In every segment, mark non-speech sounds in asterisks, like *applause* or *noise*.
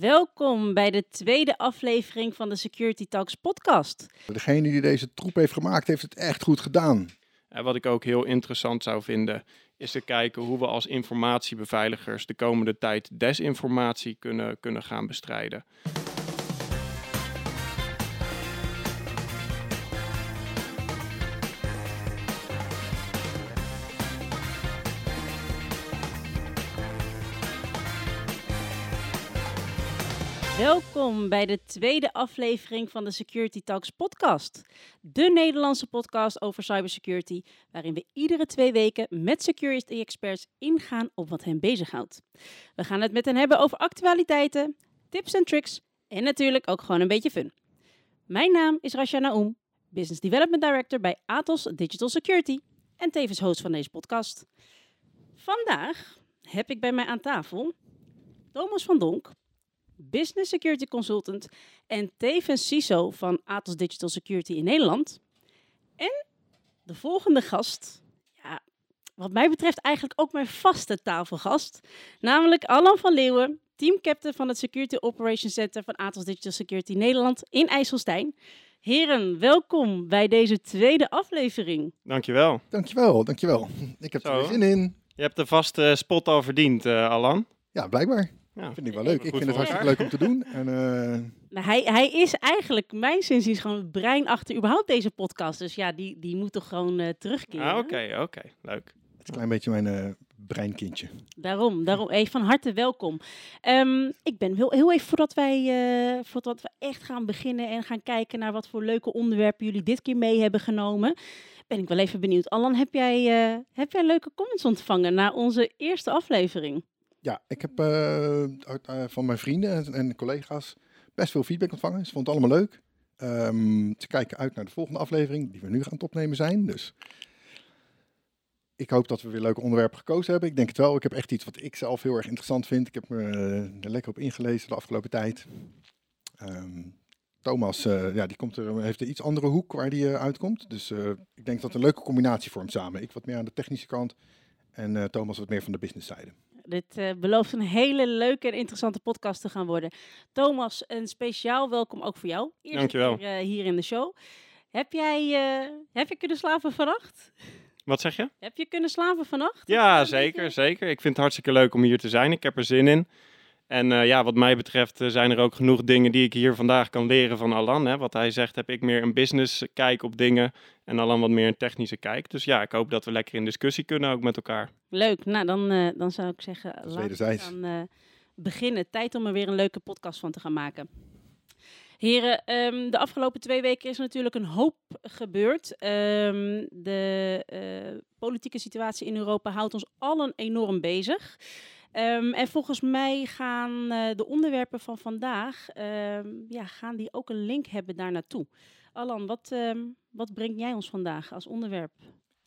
Welkom bij de tweede aflevering van de Security Talks podcast. Degene die deze troep heeft gemaakt, heeft het echt goed gedaan. En wat ik ook heel interessant zou vinden, is te kijken hoe we als informatiebeveiligers de komende tijd desinformatie kunnen, kunnen gaan bestrijden. Welkom bij de tweede aflevering van de Security Talks podcast. De Nederlandse podcast over cybersecurity, waarin we iedere twee weken met security experts ingaan op wat hen bezighoudt. We gaan het met hen hebben over actualiteiten, tips en tricks en natuurlijk ook gewoon een beetje fun. Mijn naam is Rasha Naoum, Business Development Director bij Atos Digital Security en tevens host van deze podcast. Vandaag heb ik bij mij aan tafel Thomas van Donk, Business Security Consultant en tevens CISO van Atos Digital Security in Nederland. En de volgende gast, ja, wat mij betreft eigenlijk ook mijn vaste tafelgast, namelijk Alan van Leeuwen, teamcaptain van het Security Operations Center van Atos Digital Security Nederland in IJsselstein. Heren, welkom bij deze tweede aflevering. Dankjewel. Dankjewel, dankjewel. Ik heb er Zo. zin in. Je hebt de vaste spot al verdiend, eh, Alan. Ja, blijkbaar. Ja, Vind ik wel leuk. Ik vind het hartstikke leuk om te doen. *laughs* En, eh, Nou, hij, hij is eigenlijk, mijn zinziens, gewoon het brein achter überhaupt deze podcast. Dus ja, die, die moet toch gewoon eh, terugkeren. Ah, Oké, oké, leuk. het is een klein beetje mijn eh, breinkindje. Daarom, daarom hey, van harte welkom. Ehm, ik ben heel, heel even voordat wij eh, voordat we echt gaan beginnen en gaan kijken naar wat voor leuke onderwerpen jullie dit keer mee hebben genomen, ben ik wel even benieuwd. Alan, heb jij, eh, heb jij leuke comments ontvangen na onze eerste aflevering? Ja, ik heb eh, eh, van mijn vrienden en, collega's best veel feedback ontvangen. Ze vonden het allemaal leuk. Ehm, ze kijken uit naar de volgende aflevering, die we nu gaan opnemen zijn. Dus ik hoop dat we weer leuke onderwerpen gekozen hebben. Ik denk het wel. Ik heb echt iets wat ik zelf heel erg interessant vind. Ik heb me eh, er lekker op ingelezen de afgelopen tijd. Ehm, Thomas, ja, die komt er, heeft een iets andere hoek waar die uitkomt. Dus ik denk dat het een leuke combinatie vormt samen. Ik wat meer aan de technische kant en Thomas wat meer van de businesszijde. Dit eh, belooft een hele leuke en interessante podcast te gaan worden. Thomas, een speciaal welkom ook voor jou. Eerste Dankjewel. keer eh, hier in de show. Heb jij eh, heb je kunnen slapen vannacht? Wat zeg je? Heb je kunnen slapen vannacht? Ja, zeker, zeker. Ik vind het hartstikke leuk om hier te zijn. Ik heb er zin in. En eh, ja, wat mij betreft eh, zijn er ook genoeg dingen die ik hier vandaag kan leren van Alan. Hè. Wat hij zegt, heb ik meer een business kijk op dingen en Alan wat meer een technische kijk. Dus ja, ik hoop dat we lekker in discussie kunnen ook met elkaar. Leuk, nou dan, eh, dan zou ik zeggen, laten we eh, beginnen. Tijd om er weer een leuke podcast van te gaan maken. Heren, ehm, de afgelopen twee weken is natuurlijk een hoop gebeurd. Ehm, de eh, politieke situatie in Europa houdt ons allen enorm bezig. Ehm, en volgens mij gaan eh, de onderwerpen van vandaag, ehm, ja, gaan die ook een link hebben daar naartoe. Alan, wat, ehm, wat breng jij ons vandaag als onderwerp?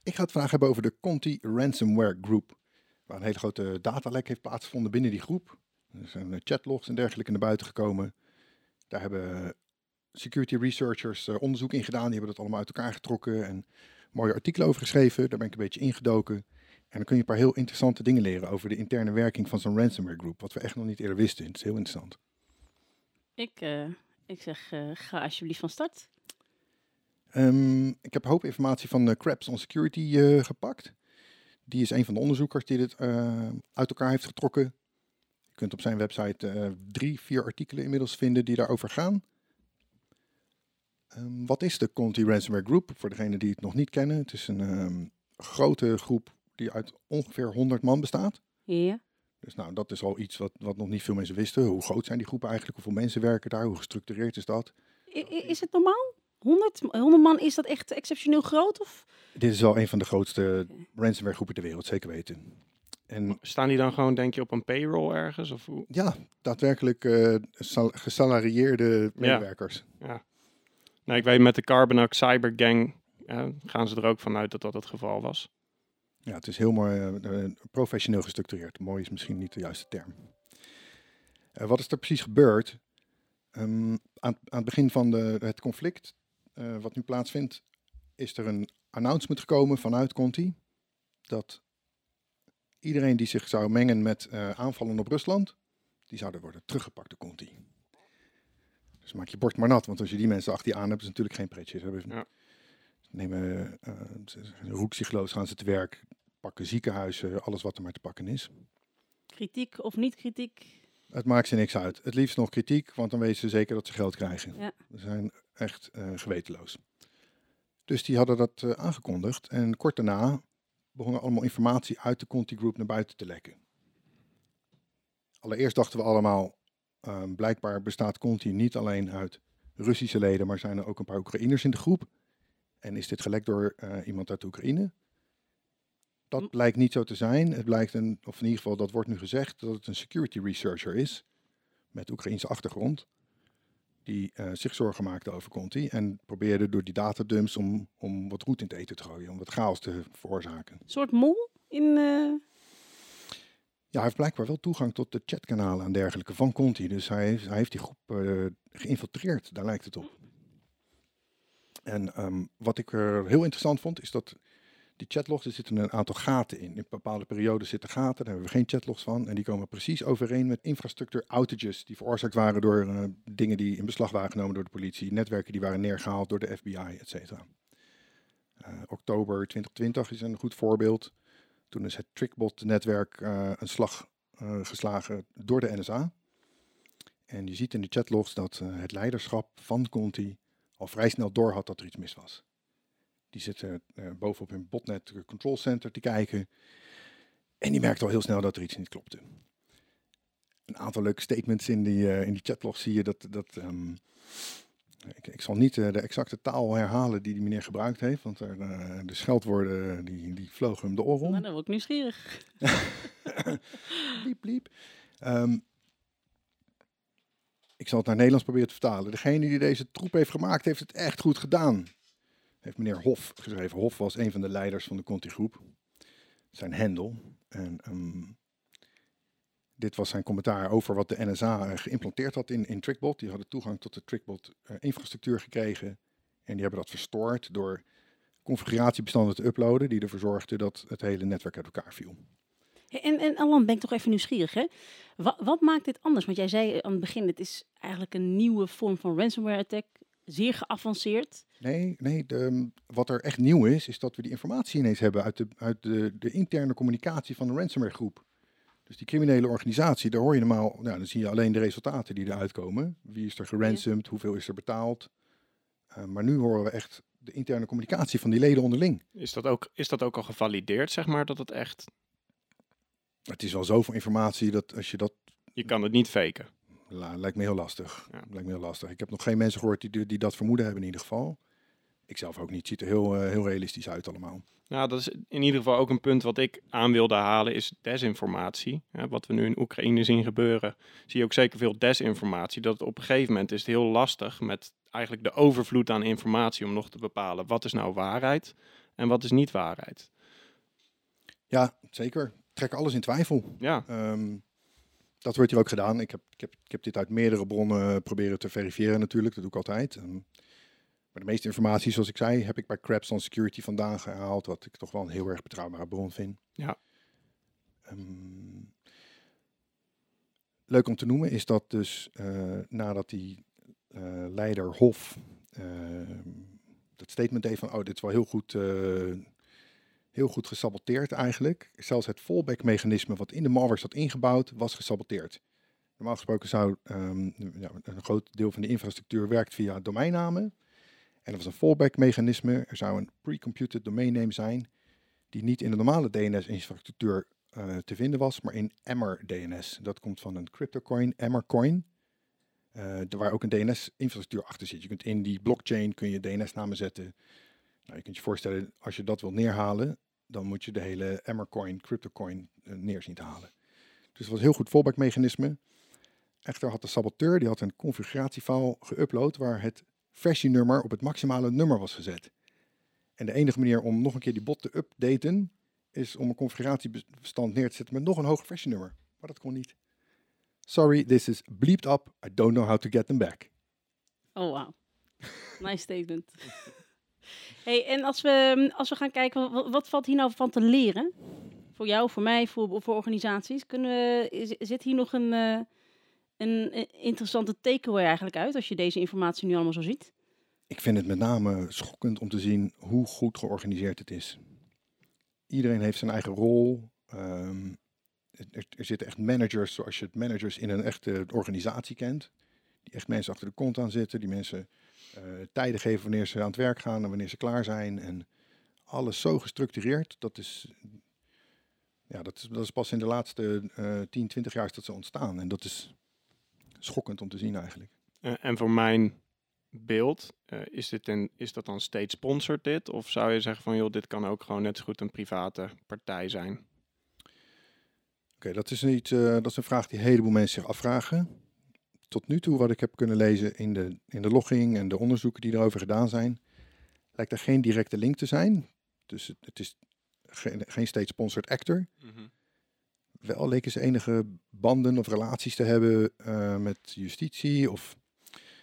Ik ga het vandaag hebben over de Conti Ransomware Group. Waar een hele grote datalek heeft plaatsgevonden binnen die groep. Er zijn eh, chatlogs en dergelijke naar buiten gekomen. Daar hebben security researchers eh, onderzoek in gedaan. Die hebben dat allemaal uit elkaar getrokken en mooie artikelen over geschreven. Daar ben ik een beetje ingedoken. En dan kun je een paar heel interessante dingen leren over de interne werking van zo'n ransomware group. Wat we echt nog niet eerder wisten. Het is heel interessant. Ik, eh, ik zeg, eh, ga alsjeblieft van start. Ehm, ik heb een hoop informatie van uh, Krebs on Security eh, gepakt. Die is een van de onderzoekers die dit eh, uit elkaar heeft getrokken. Je kunt op zijn website eh, drie, vier artikelen inmiddels vinden die daarover gaan. Ehm, wat is de Conti Ransomware Group? Voor degenen die het nog niet kennen. Het is een ehm, grote groep die uit ongeveer 100 man bestaat. Ja. Dus nou, dat is al iets wat, wat nog niet veel mensen wisten. Hoe groot zijn die groepen eigenlijk? Hoeveel mensen werken daar? Hoe gestructureerd is dat? I- is het normaal? 100, 100 man, is dat echt exceptioneel groot? Of? Dit is wel een van de grootste ransomware groepen ter wereld, zeker weten. En Staan die dan gewoon, denk je, op een payroll ergens? Of hoe? ja, daadwerkelijk eh, sal- gesalarieerde medewerkers. Nou, ik weet met de Carbonac Cybergang eh, gaan ze er ook vanuit dat dat het geval was. Ja, het is heel mooi eh, eh, professioneel gestructureerd. Mooi is misschien niet de juiste term. Eh, wat is er precies gebeurd? Ehm, aan, aan het begin van de, het conflict, wat nu plaatsvindt, is er een announcement gekomen vanuit Conti dat iedereen die zich zou mengen met aanvallen op Rusland, die zouden worden teruggepakt door Conti. Dus maak je bord maar nat, want als je die mensen achter je aan hebt, is het natuurlijk geen pretje. Ze hebben, Ja. nemen uh, roekzichtloos, gaan ze te werk, pakken ziekenhuizen, alles wat er maar te pakken is. Kritiek of niet kritiek? Het maakt ze niks uit. Het liefst nog kritiek, want dan weten ze zeker dat ze geld krijgen. Ja. Ze zijn echt uh, gewetenloos. Dus die hadden dat uh, aangekondigd. En kort daarna begonnen allemaal informatie uit de Conti Group naar buiten te lekken. Allereerst dachten we allemaal, uh, blijkbaar bestaat Conti niet alleen uit Russische leden, maar zijn er ook een paar Oekraïners in de groep. En is dit gelekt door uh, iemand uit Oekraïne? Dat Hm. blijkt niet zo te zijn. Het blijkt, een, of in ieder geval dat wordt nu gezegd, dat het een security researcher is met Oekraïnse achtergrond. Die uh, zich zorgen maakte over Conti en probeerde door die datadumps om, om wat roet in het eten te gooien, om wat chaos te veroorzaken. Een soort mol in... Uh... Ja, hij heeft blijkbaar wel toegang tot de chatkanalen en dergelijke van Conti. Dus hij, hij heeft die groep uh, geïnfiltreerd, daar lijkt het op. En um, wat ik er heel interessant vond, is dat die chatlogs, er zitten een aantal gaten in. In bepaalde periodes zitten gaten, daar hebben we geen chatlogs van. En die komen precies overeen met infrastructuur outages die veroorzaakt waren door uh, dingen die in beslag waren genomen door de politie. Netwerken die waren neergehaald door de FBI, et cetera. Uh, oktober 2020 is een goed voorbeeld. Toen is het Trickbot-netwerk uh, een slag geslagen door de NSA. En je ziet in de chatlogs dat het leiderschap van Conti al vrij snel door had dat er iets mis was. Die zitten uh, bovenop hun botnet control center te kijken. En die merkte al heel snel dat er iets niet klopte. Een aantal leuke statements in die, uh, in die chatlog zie je dat. dat um, ik, ik, zal niet uh, de exacte taal herhalen die die meneer gebruikt heeft, want er, de scheldwoorden die, die vlogen hem de oren om. Nou, dan word ik nieuwsgierig. *laughs* bliep, bliep. Um, ik zal het naar Nederlands proberen te vertalen. Degene die deze troep heeft gemaakt, heeft het echt goed gedaan heeft meneer Hof geschreven. Hof was een van de leiders van de Conti-groep. Zijn hendel. En um, dit was zijn commentaar over wat de NSA geïmplanteerd had in, in Trickbot. Die hadden toegang tot de Trickbot-infrastructuur uh, gekregen. En die hebben dat verstoord door configuratiebestanden te uploaden, die ervoor zorgden dat het hele netwerk uit elkaar viel. En, en Alan, ben ik toch even nieuwsgierig, hè? Wat, wat maakt dit anders? Want jij zei aan het begin, het is eigenlijk een nieuwe vorm van ransomware-attack zeer geavanceerd. Nee, nee de, wat er echt nieuw is, is dat we die informatie ineens hebben uit de, uit de, de interne communicatie van de ransomware groep. Dus die criminele organisatie, daar hoor je normaal, nou, dan zie je alleen de resultaten die eruit komen. Wie is er geransomd, ja. hoeveel is er betaald. Uh, maar nu horen we echt de interne communicatie van die leden onderling. Is dat ook, is dat ook al gevalideerd, zeg maar, dat het echt... Het is wel zoveel informatie dat als je dat... Je kan het niet faken. Lijkt me heel lastig. Ja. Lijkt me heel lastig. Ik heb nog geen mensen gehoord die, die dat vermoeden hebben in ieder geval. Ik zelf ook niet. Het ziet er heel, uh, heel realistisch uit allemaal. Nou, dat is in ieder geval ook een punt wat ik aan wilde halen, is desinformatie. Ja, wat we nu in Oekraïne zien gebeuren, zie je ook zeker veel desinformatie. Dat op een gegeven moment is het heel lastig met eigenlijk de overvloed aan informatie om nog te bepalen wat is nou waarheid en wat is niet waarheid. Ja, zeker. Trek alles in twijfel. Ja. Um, dat wordt hier ook gedaan. Ik heb, ik, heb, ik heb dit uit meerdere bronnen proberen te verifiëren natuurlijk. Dat doe ik altijd. Um, maar de meeste informatie, zoals ik zei, heb ik bij Crabstone Security vandaan gehaald. Wat ik toch wel een heel erg betrouwbare bron vind. Ja. Um, leuk om te noemen is dat dus uh, nadat die uh, leider Hof uh, dat statement deed van... oh, dit is wel heel goed, uh, heel goed gesaboteerd eigenlijk. Zelfs het fallback-mechanisme wat in de malware zat ingebouwd, was gesaboteerd. Normaal gesproken zou um, ja, een groot deel van de infrastructuur werkt via domeinnamen. En er was een fallback-mechanisme. Er zou een pre-computed domainname zijn die niet in de normale DNS-infrastructuur uh, te vinden was, maar in Emmer DNS. Dat komt van een cryptocoin, Emmercoin. Uh, waar ook een DNS-infrastructuur achter zit. Je kunt in die blockchain kun je DNS-namen zetten. Nou, je kunt je voorstellen, als je dat wil neerhalen, dan moet je de hele Emmercoin, cryptocoin uh, neer zien te halen. Dus het was een heel goed fallback-mechanisme. Echter had de saboteur die had een configuratiefile geüpload waar het versienummer op het maximale nummer was gezet. En de enige manier om nog een keer die bot te updaten, is om een configuratiebestand neer te zetten met nog een hoger versienummer. Maar dat kon niet. Sorry, this is bleeped up. I don't know how to get them back. Oh, wow. *laughs* nice statement. *laughs* hey, en als we, als we gaan kijken, wat, valt hier nou van te leren? Voor jou, voor mij, voor, voor organisaties. Kunnen we, zit hier nog een, uh, een eh, interessante takeaway eigenlijk uit als je deze informatie nu allemaal zo ziet? Ik vind het met name schokkend om te zien hoe goed georganiseerd het is. Iedereen heeft zijn eigen rol. Ehm, er, zitten echt managers, zoals je het managers in een echte organisatie kent. Die echt mensen achter de kont aan zitten. Die mensen tijden geven wanneer ze aan het werk gaan en wanneer ze klaar zijn. En alles zo gestructureerd. Dat is, ja, dat is, dat is pas in de laatste uh, 10, 20 jaar is dat ze ontstaan. En dat is schokkend om te zien eigenlijk. Uh, en voor mijn beeld, uh, is, dit een, is dat dan steeds sponsored dit? Of zou je zeggen van joh, dit kan ook gewoon net zo goed een private partij zijn? Oké, okay, dat, is niet, uh, dat is een vraag die een heleboel mensen zich afvragen. Tot nu toe, wat ik heb kunnen lezen in de, in de logging en de onderzoeken die erover gedaan zijn, lijkt er geen directe link te zijn. Dus het, het is geen, geen state sponsored actor. Mm -hmm. Wel leken ze enige banden of relaties te hebben uh, met justitie of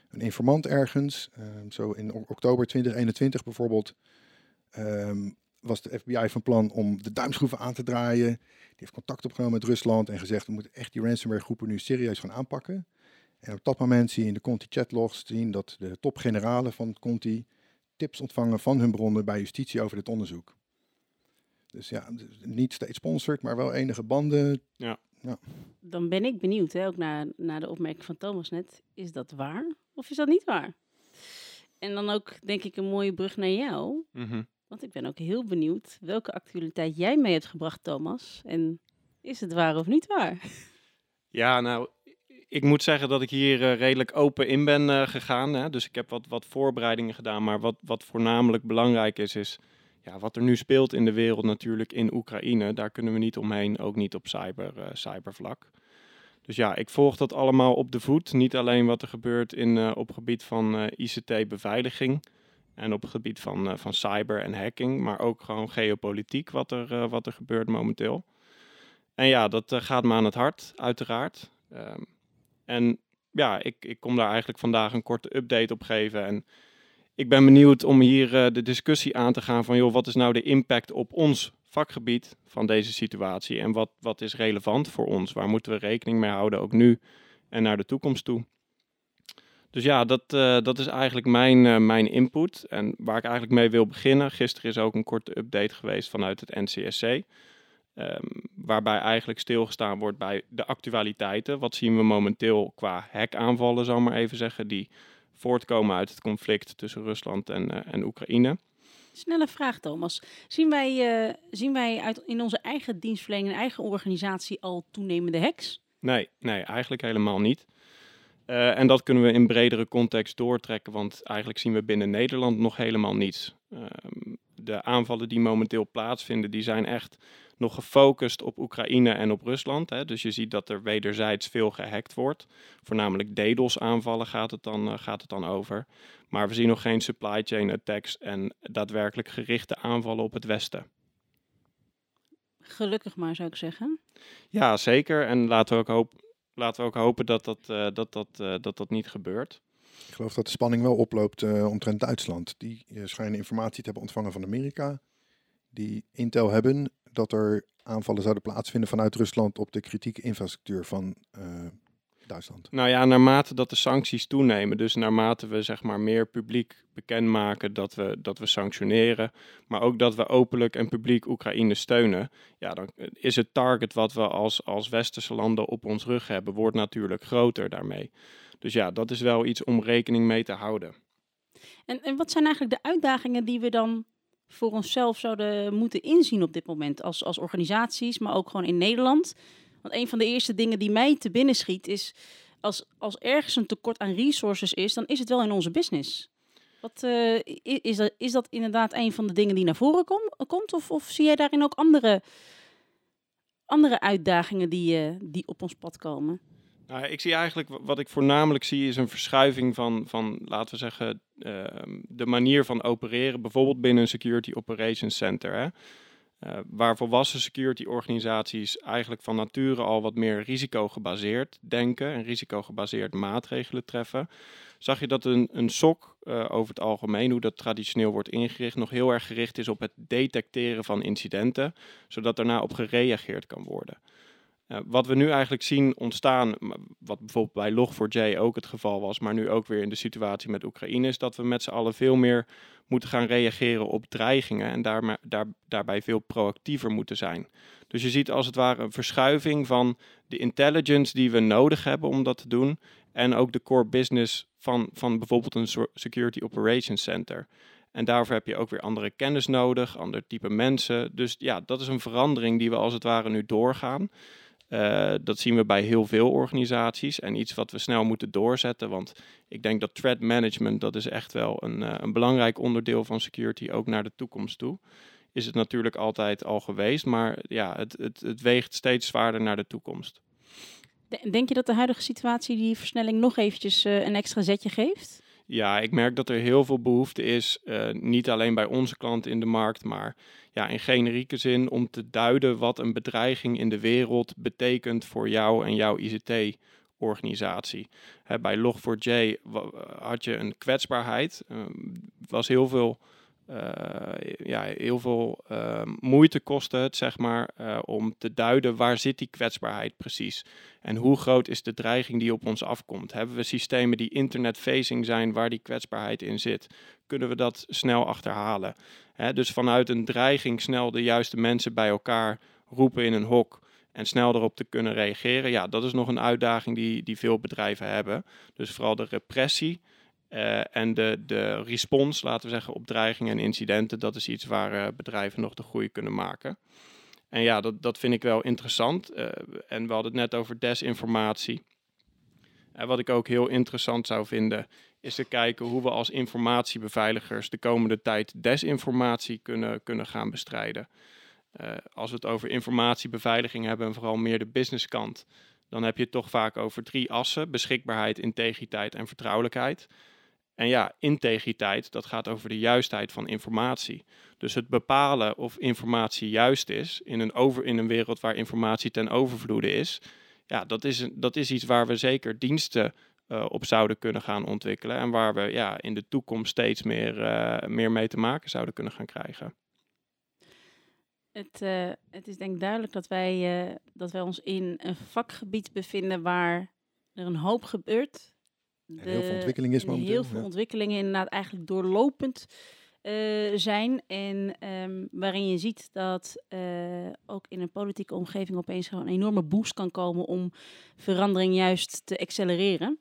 een informant ergens. Um, zo in oktober 2021 bijvoorbeeld um, was de FBI van plan om de duimschroeven aan te draaien. Die heeft contact opgenomen met Rusland en gezegd we moeten echt die ransomware groepen nu serieus gaan aanpakken. En op dat moment zie je in de Conti chatlogs zien dat de topgeneralen van Conti tips ontvangen van hun bronnen bij justitie over dit onderzoek. Dus ja, niet steeds sponsored, maar wel enige banden. Ja. ja. Dan ben ik benieuwd, hè, ook naar, naar de opmerking van Thomas net. Is dat waar of is dat niet waar? En dan ook, denk ik, een mooie brug naar jou. Mm -hmm. Want ik ben ook heel benieuwd welke actualiteit jij mee hebt gebracht, Thomas. En is het waar of niet waar? Ja, nou, ik moet zeggen dat ik hier uh, redelijk open in ben uh, gegaan. Hè. Dus ik heb wat, wat voorbereidingen gedaan. Maar wat, wat voornamelijk belangrijk is, is ja, wat er nu speelt in de wereld natuurlijk in Oekraïne. Daar kunnen we niet omheen, ook niet op cyber, uh, cybervlak. Dus ja, ik volg dat allemaal op de voet. Niet alleen wat er gebeurt in, op gebied van ICT-beveiliging en op gebied van, van cyber en hacking, maar ook gewoon geopolitiek wat er, wat er gebeurt momenteel. En ja, dat gaat me aan het hart, uiteraard. Um, en ja, ik, ik kom daar eigenlijk vandaag een korte update op geven. En ik ben benieuwd om hier uh, de discussie aan te gaan van, joh, wat is nou de impact op ons vakgebied van deze situatie? En wat, wat is relevant voor ons? Waar moeten we rekening mee houden, ook nu en naar de toekomst toe? Dus ja, dat, uh, dat is eigenlijk mijn, uh, mijn input. En waar ik eigenlijk mee wil beginnen. Gisteren is ook een korte update geweest vanuit het NCSC. Um, waarbij eigenlijk stilgestaan wordt bij de actualiteiten. Wat zien we momenteel qua hackaanvallen, zal ik maar even zeggen, die voortkomen uit het conflict tussen Rusland en, uh, en Oekraïne. Snelle vraag, Thomas. Zien wij, uh, zien wij uit, in onze eigen dienstverlening, eigen organisatie al toenemende hacks? Nee, nee eigenlijk helemaal niet. Uh, en dat kunnen we in bredere context doortrekken, want eigenlijk zien we binnen Nederland nog helemaal niets. Um, de aanvallen die momenteel plaatsvinden, die zijn echt nog gefocust op Oekraïne en op Rusland. Hè. Dus je ziet dat er wederzijds veel gehackt wordt. Voornamelijk DDoS-aanvallen gaat, het dan, uh, gaat het dan over. Maar we zien nog geen supply chain attacks en daadwerkelijk gerichte aanvallen op het Westen. Gelukkig maar, zou ik zeggen. Ja, zeker. En laten we ook, hoop, laten we ook hopen dat dat, uh, dat, dat, uh, dat, dat niet gebeurt. Ik geloof dat de spanning wel oploopt uh, omtrent Duitsland. Die schijnen informatie te hebben ontvangen van Amerika. Die intel hebben dat er aanvallen zouden plaatsvinden vanuit Rusland op de kritieke infrastructuur van Duitsland. Nou ja, naarmate dat de sancties toenemen, dus naarmate we zeg maar meer publiek bekendmaken dat we, dat we sanctioneren, maar ook dat we openlijk en publiek Oekraïne steunen, ja, dan is het target wat we als, als westerse landen op ons rug hebben, wordt natuurlijk groter daarmee. Dus ja, dat is wel iets om rekening mee te houden. En, en wat zijn eigenlijk de uitdagingen die we dan voor onszelf zouden moeten inzien op dit moment als, als organisaties, maar ook gewoon in Nederland? Want een van de eerste dingen die mij te binnen schiet is, als, als ergens een tekort aan resources is, dan is het wel in onze business. Wat, uh, is, dat, is dat inderdaad een van de dingen die naar voren kom, komt? Of, of zie jij daarin ook andere, andere uitdagingen die, uh, die op ons pad komen? Nou, ik zie eigenlijk, wat ik voornamelijk zie, is een verschuiving van, van laten we zeggen, uh, de manier van opereren, bijvoorbeeld binnen een Security Operations Center. Hè. Uh, waar volwassen security organisaties eigenlijk van nature al wat meer risicogebaseerd denken en risicogebaseerd maatregelen treffen, zag je dat een, een SOC uh, over het algemeen, hoe dat traditioneel wordt ingericht, nog heel erg gericht is op het detecteren van incidenten, zodat daarna op gereageerd kan worden. Uh, wat we nu eigenlijk zien ontstaan, wat bijvoorbeeld bij Log4j ook het geval was, maar nu ook weer in de situatie met Oekraïne, is dat we met z'n allen veel meer moeten gaan reageren op dreigingen en daar, daar, daarbij veel proactiever moeten zijn. Dus je ziet als het ware een verschuiving van de intelligence die we nodig hebben om dat te doen en ook de core business van, van bijvoorbeeld een Security Operations Center. En daarvoor heb je ook weer andere kennis nodig, ander type mensen. Dus ja, dat is een verandering die we als het ware nu doorgaan. Uh, dat zien we bij heel veel organisaties en iets wat we snel moeten doorzetten. Want ik denk dat threat management, dat is echt wel een, uh, een belangrijk onderdeel van security, ook naar de toekomst toe. Is het natuurlijk altijd al geweest, maar ja, het, het, het weegt steeds zwaarder naar de toekomst. Denk je dat de huidige situatie die versnelling nog eventjes uh, een extra zetje geeft? Ja, ik merk dat er heel veel behoefte is, uh, niet alleen bij onze klanten in de markt, maar ja, in generieke zin om te duiden wat een bedreiging in de wereld betekent voor jou en jouw ICT-organisatie. Bij Log4j had je een kwetsbaarheid, uh, was heel veel ja, heel veel uh, moeite kostte het, zeg maar, uh, om te duiden waar zit die kwetsbaarheid precies. En hoe groot is de dreiging die op ons afkomt. Hebben we systemen die internet-facing zijn waar die kwetsbaarheid in zit? Kunnen we dat snel achterhalen? Dus vanuit een dreiging snel de juiste mensen bij elkaar roepen in een hok en snel erop te kunnen reageren. Ja, dat is nog een uitdaging die, die veel bedrijven hebben. Dus vooral de repressie uh, en de, de respons, laten we zeggen, op dreigingen en incidenten, dat is iets waar uh, bedrijven nog de groei kunnen maken. En ja, dat, dat vind ik wel interessant. Uh, en we hadden het net over desinformatie. En wat ik ook heel interessant zou vinden, is te kijken hoe we als informatiebeveiligers de komende tijd desinformatie kunnen, kunnen gaan bestrijden. als we het over informatiebeveiliging hebben en vooral meer de businesskant, dan heb je het toch vaak over drie assen: beschikbaarheid, integriteit en vertrouwelijkheid. En ja, integriteit, dat gaat over de juistheid van informatie. Dus het bepalen of informatie juist is in een, over, in een wereld waar informatie ten overvloede is, ja, dat is, dat is iets waar we zeker diensten uh, op zouden kunnen gaan ontwikkelen en waar we ja, in de toekomst steeds meer, uh, meer mee te maken zouden kunnen gaan krijgen. Het, uh, het is denk ik duidelijk dat wij, dat wij ons in een vakgebied bevinden waar er een hoop gebeurt de, heel veel ontwikkeling is momenteel. Heel veel ja. ontwikkelingen inderdaad eigenlijk doorlopend uh, zijn. En um, waarin je ziet dat uh, ook in een politieke omgeving opeens gewoon een enorme boost kan komen om verandering juist te accelereren.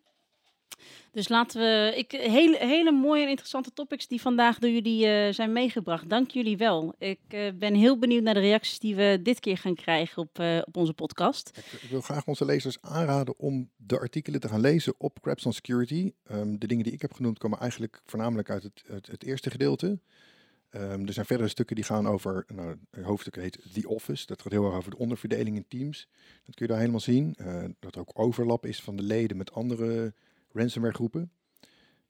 Dus laten we. Ik, hele, hele mooie en interessante topics die vandaag door jullie uh, zijn meegebracht. Dank jullie wel. Ik uh, ben heel benieuwd naar de reacties die we dit keer gaan krijgen op, uh, op onze podcast. Ik, wil graag onze lezers aanraden om de artikelen te gaan lezen op Crabs on Security. Um, de dingen die ik heb genoemd komen eigenlijk voornamelijk uit het, het, eerste gedeelte. Um, er zijn verdere stukken die gaan over, nou, het hoofdstuk heet The Office. Dat gaat heel erg over de onderverdeling in teams. Dat kun je daar helemaal zien. dat er ook overlap is van de leden met andere ransomware groepen.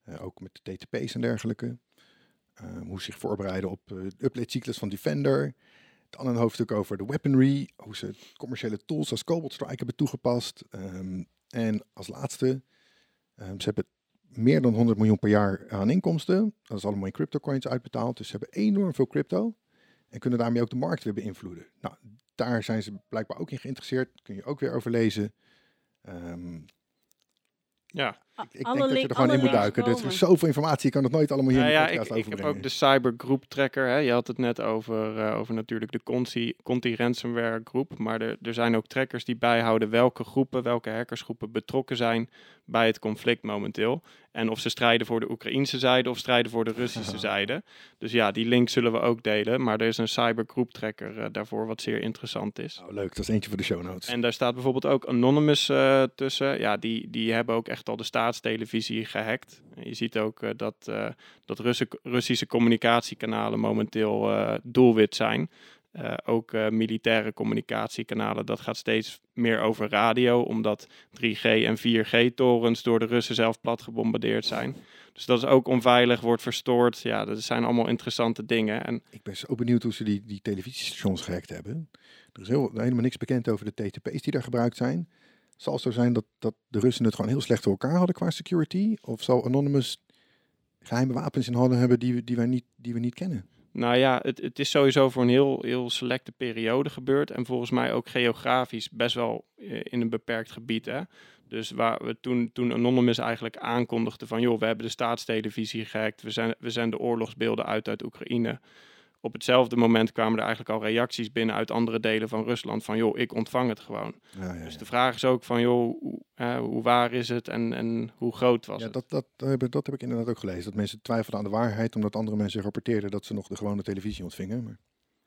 Uh, ook met de TTP's en dergelijke. Uh, hoe zich voorbereiden op uh, de update-cyclus van Defender. Dan een hoofdstuk over de weaponry. Hoe ze commerciële tools als Cobalt Strike hebben toegepast. Um, en als laatste, um, ze hebben meer dan 100 miljoen per jaar aan inkomsten. Dat is allemaal in cryptocoins uitbetaald. Dus ze hebben enorm veel crypto. En kunnen daarmee ook de markt weer beïnvloeden. Nou, daar zijn ze blijkbaar ook in geïnteresseerd. Kun je ook weer over lezen. Um, ja. Ik, ik denk dat je er gewoon in moet duiken. Dus er is zoveel informatie, je kan het nooit allemaal hier nou in de podcast ja, ik, ik heb ook de cybergroep tracker. Hè. Je had het net over, uh, over natuurlijk de Conti, Conti ransomware groep. Maar er, er zijn ook trackers die bijhouden welke groepen, welke hackersgroepen betrokken zijn bij het conflict momenteel. En of ze strijden voor de Oekraïnse zijde of strijden voor de Russische *laughs* zijde. Dus ja, die link zullen we ook delen. Maar er is een cybergroep tracker uh, daarvoor, wat zeer interessant is. Oh, leuk, dat is eentje voor de show notes. En daar staat bijvoorbeeld ook Anonymous uh, tussen. Ja, die, die hebben ook echt al de staatstelevisie gehackt. Je ziet ook uh, dat, dat Russen, Russische communicatiekanalen momenteel doelwit zijn. Ook uh, militaire communicatiekanalen, dat gaat steeds meer over radio, omdat 3G en 4G-torens door de Russen zelf plat gebombardeerd zijn. Dus dat is ook onveilig, wordt verstoord. Ja, dat zijn allemaal interessante dingen. En ik ben zo benieuwd hoe ze die, die televisiestations gehackt hebben. Er is helemaal niks bekend over de TTP's die daar gebruikt zijn. Zal het zo zijn dat, dat de Russen het gewoon heel slecht voor elkaar hadden qua security? Of zal Anonymous geheime wapens in hadden hebben die, die, wij niet, die we niet kennen? Nou ja, het, het is sowieso voor een heel, heel selecte periode gebeurd. En volgens mij ook geografisch best wel eh, in een beperkt gebied. Hè? Dus waar we toen, toen Anonymous eigenlijk aankondigde van... joh, we hebben de staatstelevisie gehackt. We zijn, we zijn de oorlogsbeelden uit uit Oekraïne. Op hetzelfde moment kwamen er eigenlijk al reacties binnen uit andere delen van Rusland. Van joh, ik ontvang het gewoon. Ja, ja, Dus ja. de vraag is ook van joh, hoe, hè, hoe waar is het en, en hoe groot was Ja, het? dat, dat, dat, heb, ik- dat heb ik inderdaad ook gelezen. Dat mensen twijfelden aan de waarheid, omdat andere mensen rapporteerden dat ze nog de gewone televisie ontvingen. Maar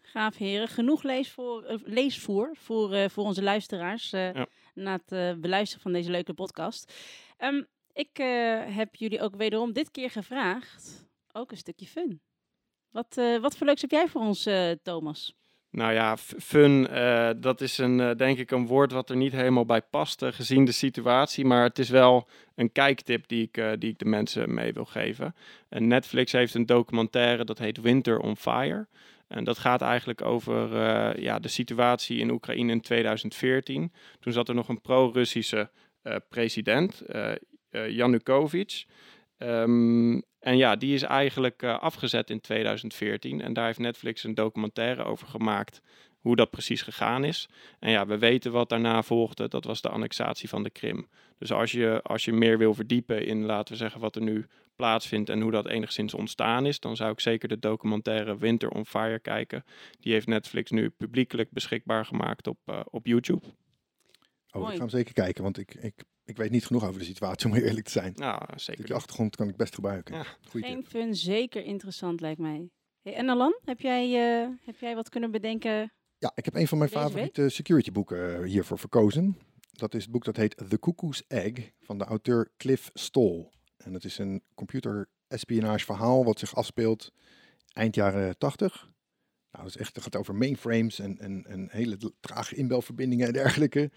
Gaaf heren, genoeg leesvoer, eh, leesvoer voor, eh, voor onze luisteraars eh, Ja. na het beluisteren van deze leuke podcast. Ehm, ik eh, heb jullie ook wederom dit keer gevraagd, ook een stukje fun. Wat, eh, wat voor leuks heb jij voor ons, eh, Thomas? Nou ja, fun, eh, dat is een, denk ik een woord wat er niet helemaal bij past, gezien de situatie. Maar het is wel een kijktip die ik, die ik de mensen mee wil geven. En Netflix heeft een documentaire, dat heet Winter on Fire. En dat gaat eigenlijk over ja, de situatie in Oekraïne in 2014. Toen zat er nog een pro-Russische president, eh eh. Ehm, en ja, die is eigenlijk eh, afgezet in 2014. En daar heeft Netflix een documentaire over gemaakt hoe dat precies gegaan is. En ja, we weten wat daarna volgde. Dat was de annexatie van de Krim. Dus als je, als je meer wil verdiepen in, laten we zeggen, wat er nu plaatsvindt en hoe dat enigszins ontstaan is, dan zou ik zeker de documentaire Winter on Fire kijken. Die heeft Netflix nu publiekelijk beschikbaar gemaakt op, eh, op YouTube. oh, Mooi. ik ga hem zeker kijken, want ik, ik, ik weet niet genoeg over de situatie, om eerlijk te zijn. Nou, zeker. stukje achtergrond kan ik best gebruiken. Ja. Geen tip. fun, zeker interessant lijkt mij. Hey, en Alan, heb jij, eh, heb jij wat kunnen bedenken? Ja, ik heb een van mijn week? favoriete security boeken eh, hiervoor verkozen. Dat is het boek dat heet The Cuckoo's Egg van de auteur Cliff Stoll. En dat is een computer espionage verhaal wat zich afspeelt eind jaren 80. Nou, dat is echt, het gaat over mainframes en, en, en hele trage inbelverbindingen en dergelijke.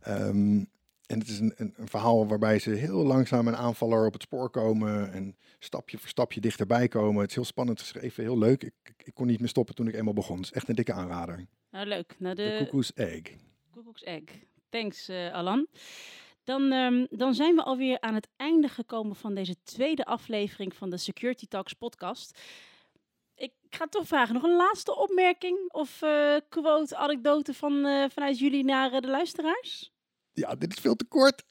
Ehm, en het is een, een, een verhaal waarbij ze heel langzaam een aanvaller op het spoor komen en stapje voor stapje dichterbij komen. Het is heel spannend geschreven, heel leuk. Ik, ik, ik kon niet meer stoppen toen ik eenmaal begon. Het is echt een dikke aanrader. Nou, leuk. Nou, De Cuckoo's Egg. Koekoeks Egg. Thanks, eh, Alan. Dan, ehm, dan zijn we alweer aan het einde gekomen van deze tweede aflevering van de Security Talks podcast. Ik ga toch vragen, nog een laatste opmerking of eh, quote, anekdote van, eh, vanuit jullie naar de luisteraars? Ja, dit is veel te kort.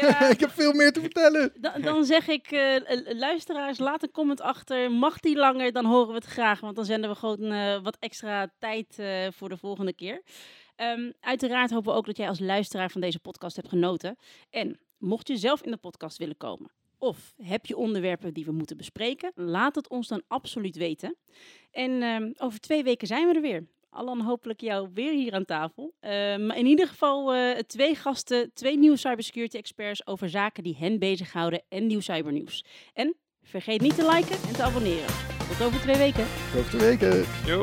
Ja, *laughs* ik heb veel meer te vertellen. dan, dan zeg ik, eh, luisteraars, laat een comment achter. Mag die langer, dan horen we het graag. Want dan zenden we gewoon eh, wat extra tijd eh, voor de volgende keer. Ehm, uiteraard hopen we ook dat jij als luisteraar van deze podcast hebt genoten. En mocht je zelf in de podcast willen komen, of heb je onderwerpen die we moeten bespreken, laat het ons dan absoluut weten. En ehm, over twee weken zijn we er weer. Allan, hopelijk jou weer hier aan tafel. Ehm, maar in ieder geval eh, twee gasten, twee nieuwe cybersecurity experts over zaken die hen bezighouden en nieuw cybernieuws. En vergeet niet te liken en te abonneren. Tot over twee weken. Tot de weken. Yo.